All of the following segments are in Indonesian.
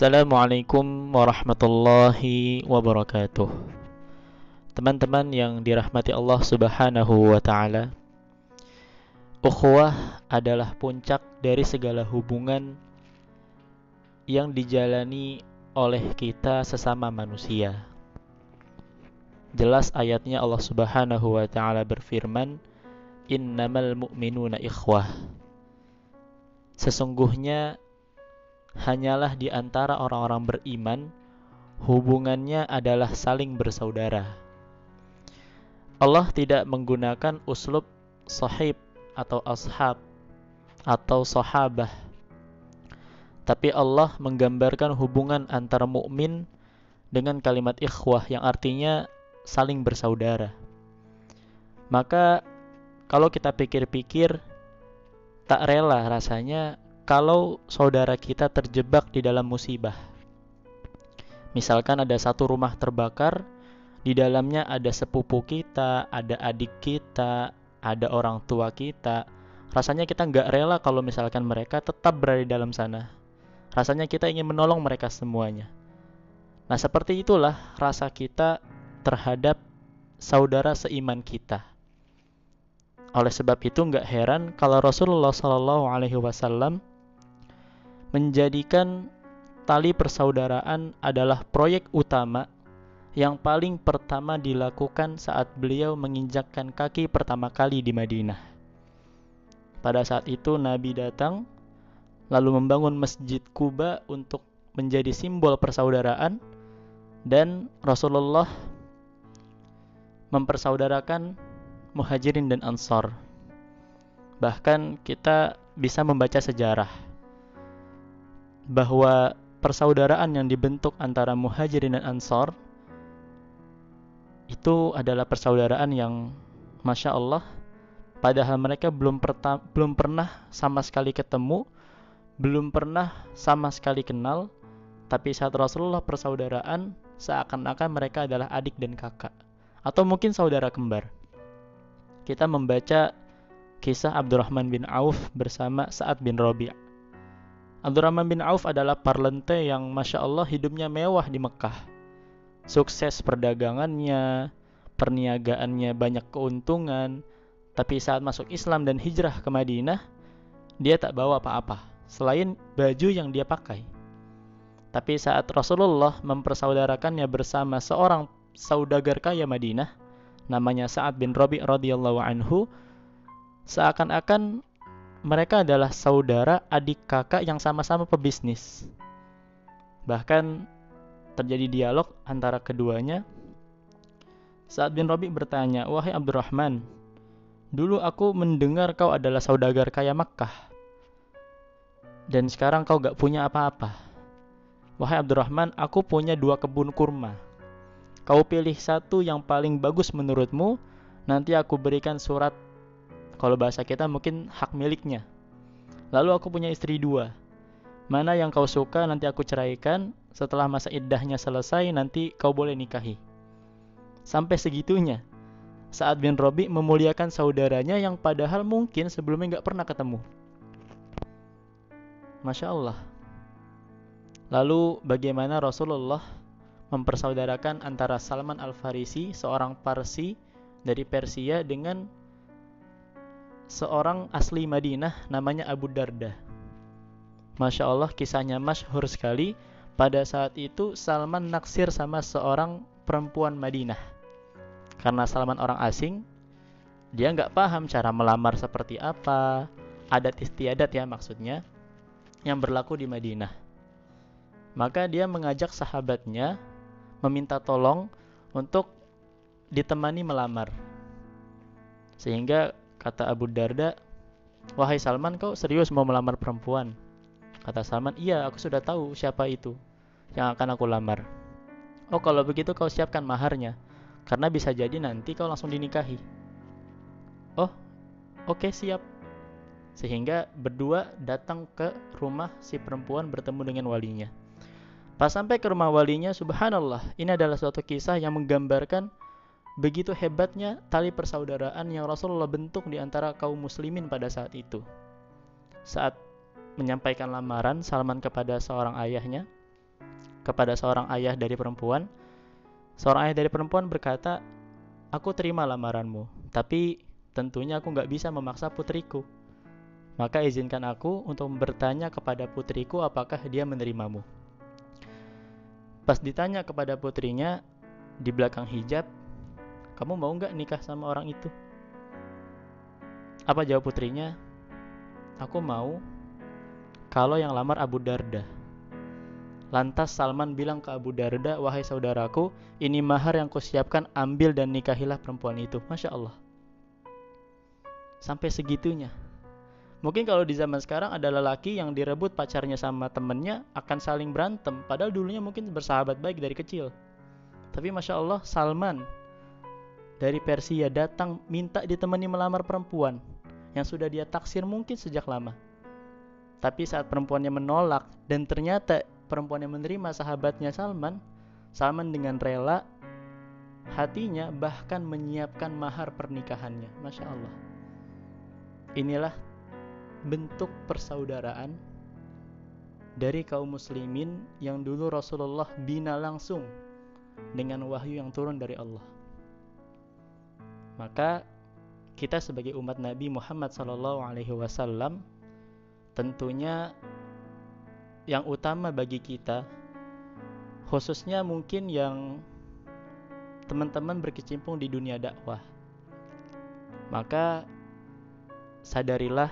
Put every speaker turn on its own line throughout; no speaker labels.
Assalamualaikum warahmatullahi wabarakatuh. Teman-teman yang dirahmati Allah Subhanahu wa taala. Ukhuwah adalah puncak dari segala hubungan yang dijalani oleh kita sesama manusia. Jelas ayatnya Allah Subhanahu wa taala berfirman, "Innamal mu'minuna ikhwah." Sesungguhnya hanyalah di antara orang-orang beriman hubungannya adalah saling bersaudara. Allah tidak menggunakan uslub sahib atau ashab atau sahabah. Tapi Allah menggambarkan hubungan antara mukmin dengan kalimat ikhwah yang artinya saling bersaudara. Maka kalau kita pikir-pikir tak rela rasanya kalau saudara kita terjebak di dalam musibah. Misalkan ada satu rumah terbakar, di dalamnya ada sepupu kita, ada adik kita, ada orang tua kita. Rasanya kita nggak rela kalau misalkan mereka tetap berada di dalam sana. Rasanya kita ingin menolong mereka semuanya. Nah seperti itulah rasa kita terhadap saudara seiman kita. Oleh sebab itu nggak heran kalau Rasulullah Shallallahu Alaihi Wasallam menjadikan tali persaudaraan adalah proyek utama yang paling pertama dilakukan saat beliau menginjakkan kaki pertama kali di Madinah. Pada saat itu Nabi datang lalu membangun Masjid Kuba untuk menjadi simbol persaudaraan dan Rasulullah mempersaudarakan Muhajirin dan Ansar. Bahkan kita bisa membaca sejarah bahwa persaudaraan yang dibentuk antara Muhajirin dan Ansar itu adalah persaudaraan yang Masya Allah padahal mereka belum, belum pernah sama sekali ketemu belum pernah sama sekali kenal tapi saat Rasulullah persaudaraan seakan-akan mereka adalah adik dan kakak atau mungkin saudara kembar. Kita membaca kisah Abdurrahman bin Auf bersama Sa'ad bin Rabi' Abdurrahman bin Auf adalah parlente yang Masya Allah hidupnya mewah di Mekah. Sukses perdagangannya, perniagaannya banyak keuntungan, tapi saat masuk Islam dan hijrah ke Madinah, dia tak bawa apa-apa, selain baju yang dia pakai. Tapi saat Rasulullah mempersaudarakannya bersama seorang saudagar kaya Madinah, namanya Sa'ad bin Rabi radhiyallahu anhu, seakan-akan mereka adalah saudara adik kakak yang sama-sama pebisnis. Bahkan terjadi dialog antara keduanya. Saat bin Robi bertanya, Wahai Abdurrahman, dulu aku mendengar kau adalah saudagar kaya Makkah. Dan sekarang kau gak punya apa-apa. Wahai Abdurrahman, aku punya dua kebun kurma. Kau pilih satu yang paling bagus menurutmu, nanti aku berikan surat kalau bahasa kita mungkin hak miliknya. Lalu aku punya istri dua. Mana yang kau suka nanti aku ceraikan, setelah masa iddahnya selesai nanti kau boleh nikahi. Sampai segitunya. Saat bin Robi memuliakan saudaranya yang padahal mungkin sebelumnya nggak pernah ketemu. Masya Allah. Lalu bagaimana Rasulullah mempersaudarakan antara Salman Al-Farisi, seorang Parsi dari Persia dengan seorang asli Madinah namanya Abu Darda. Masya Allah kisahnya masyhur sekali. Pada saat itu Salman naksir sama seorang perempuan Madinah. Karena Salman orang asing, dia nggak paham cara melamar seperti apa, adat istiadat ya maksudnya, yang berlaku di Madinah. Maka dia mengajak sahabatnya meminta tolong untuk ditemani melamar. Sehingga Kata Abu Darda, Wahai Salman, kau serius mau melamar perempuan? Kata Salman, iya aku sudah tahu siapa itu yang akan aku lamar. Oh kalau begitu kau siapkan maharnya, karena bisa jadi nanti kau langsung dinikahi. Oh, oke okay, siap. Sehingga berdua datang ke rumah si perempuan bertemu dengan walinya. Pas sampai ke rumah walinya, subhanallah, ini adalah suatu kisah yang menggambarkan Begitu hebatnya tali persaudaraan yang Rasulullah bentuk di antara kaum muslimin pada saat itu. Saat menyampaikan lamaran Salman kepada seorang ayahnya, kepada seorang ayah dari perempuan. Seorang ayah dari perempuan berkata, Aku terima lamaranmu, tapi tentunya aku nggak bisa memaksa putriku. Maka izinkan aku untuk bertanya kepada putriku apakah dia menerimamu. Pas ditanya kepada putrinya di belakang hijab, kamu mau nggak nikah sama orang itu? Apa jawab putrinya? Aku mau kalau yang lamar Abu Darda. Lantas Salman bilang ke Abu Darda, wahai saudaraku, ini mahar yang kusiapkan, ambil dan nikahilah perempuan itu. Masya Allah. Sampai segitunya. Mungkin kalau di zaman sekarang ada lelaki yang direbut pacarnya sama temennya akan saling berantem. Padahal dulunya mungkin bersahabat baik dari kecil. Tapi Masya Allah Salman dari Persia datang minta ditemani melamar perempuan yang sudah dia taksir mungkin sejak lama. Tapi saat perempuannya menolak dan ternyata perempuan yang menerima sahabatnya Salman, Salman dengan rela hatinya bahkan menyiapkan mahar pernikahannya. Masya Allah. Inilah bentuk persaudaraan dari kaum muslimin yang dulu Rasulullah bina langsung dengan wahyu yang turun dari Allah. Maka kita sebagai umat Nabi Muhammad SAW tentunya yang utama bagi kita khususnya mungkin yang teman-teman berkecimpung di dunia dakwah. Maka sadarilah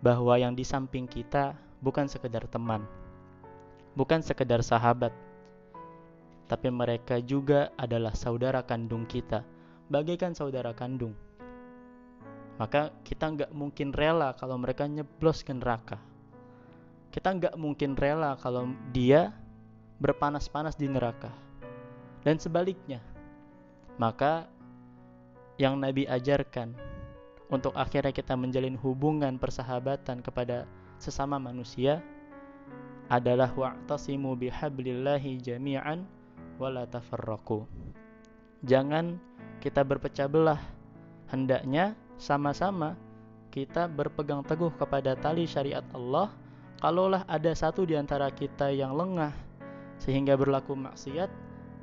bahwa yang di samping kita bukan sekedar teman bukan sekedar sahabat tapi mereka juga adalah saudara kandung kita bagaikan saudara kandung maka kita nggak mungkin rela kalau mereka nyeblos ke neraka. Kita nggak mungkin rela kalau dia berpanas-panas di neraka. Dan sebaliknya, maka yang Nabi ajarkan untuk akhirnya kita menjalin hubungan persahabatan kepada sesama manusia adalah wa'tasimu bihablillahi jami'an wala tafarraqu. Jangan kita berpecah belah. Hendaknya sama-sama kita berpegang teguh kepada tali syariat Allah kalaulah ada satu di antara kita yang lengah sehingga berlaku maksiat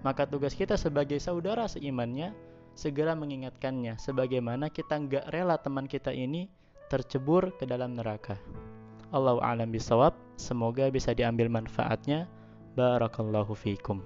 maka tugas kita sebagai saudara seimannya segera mengingatkannya sebagaimana kita nggak rela teman kita ini tercebur ke dalam neraka. Allah alam bisawab semoga bisa diambil manfaatnya. Barakallahu fikum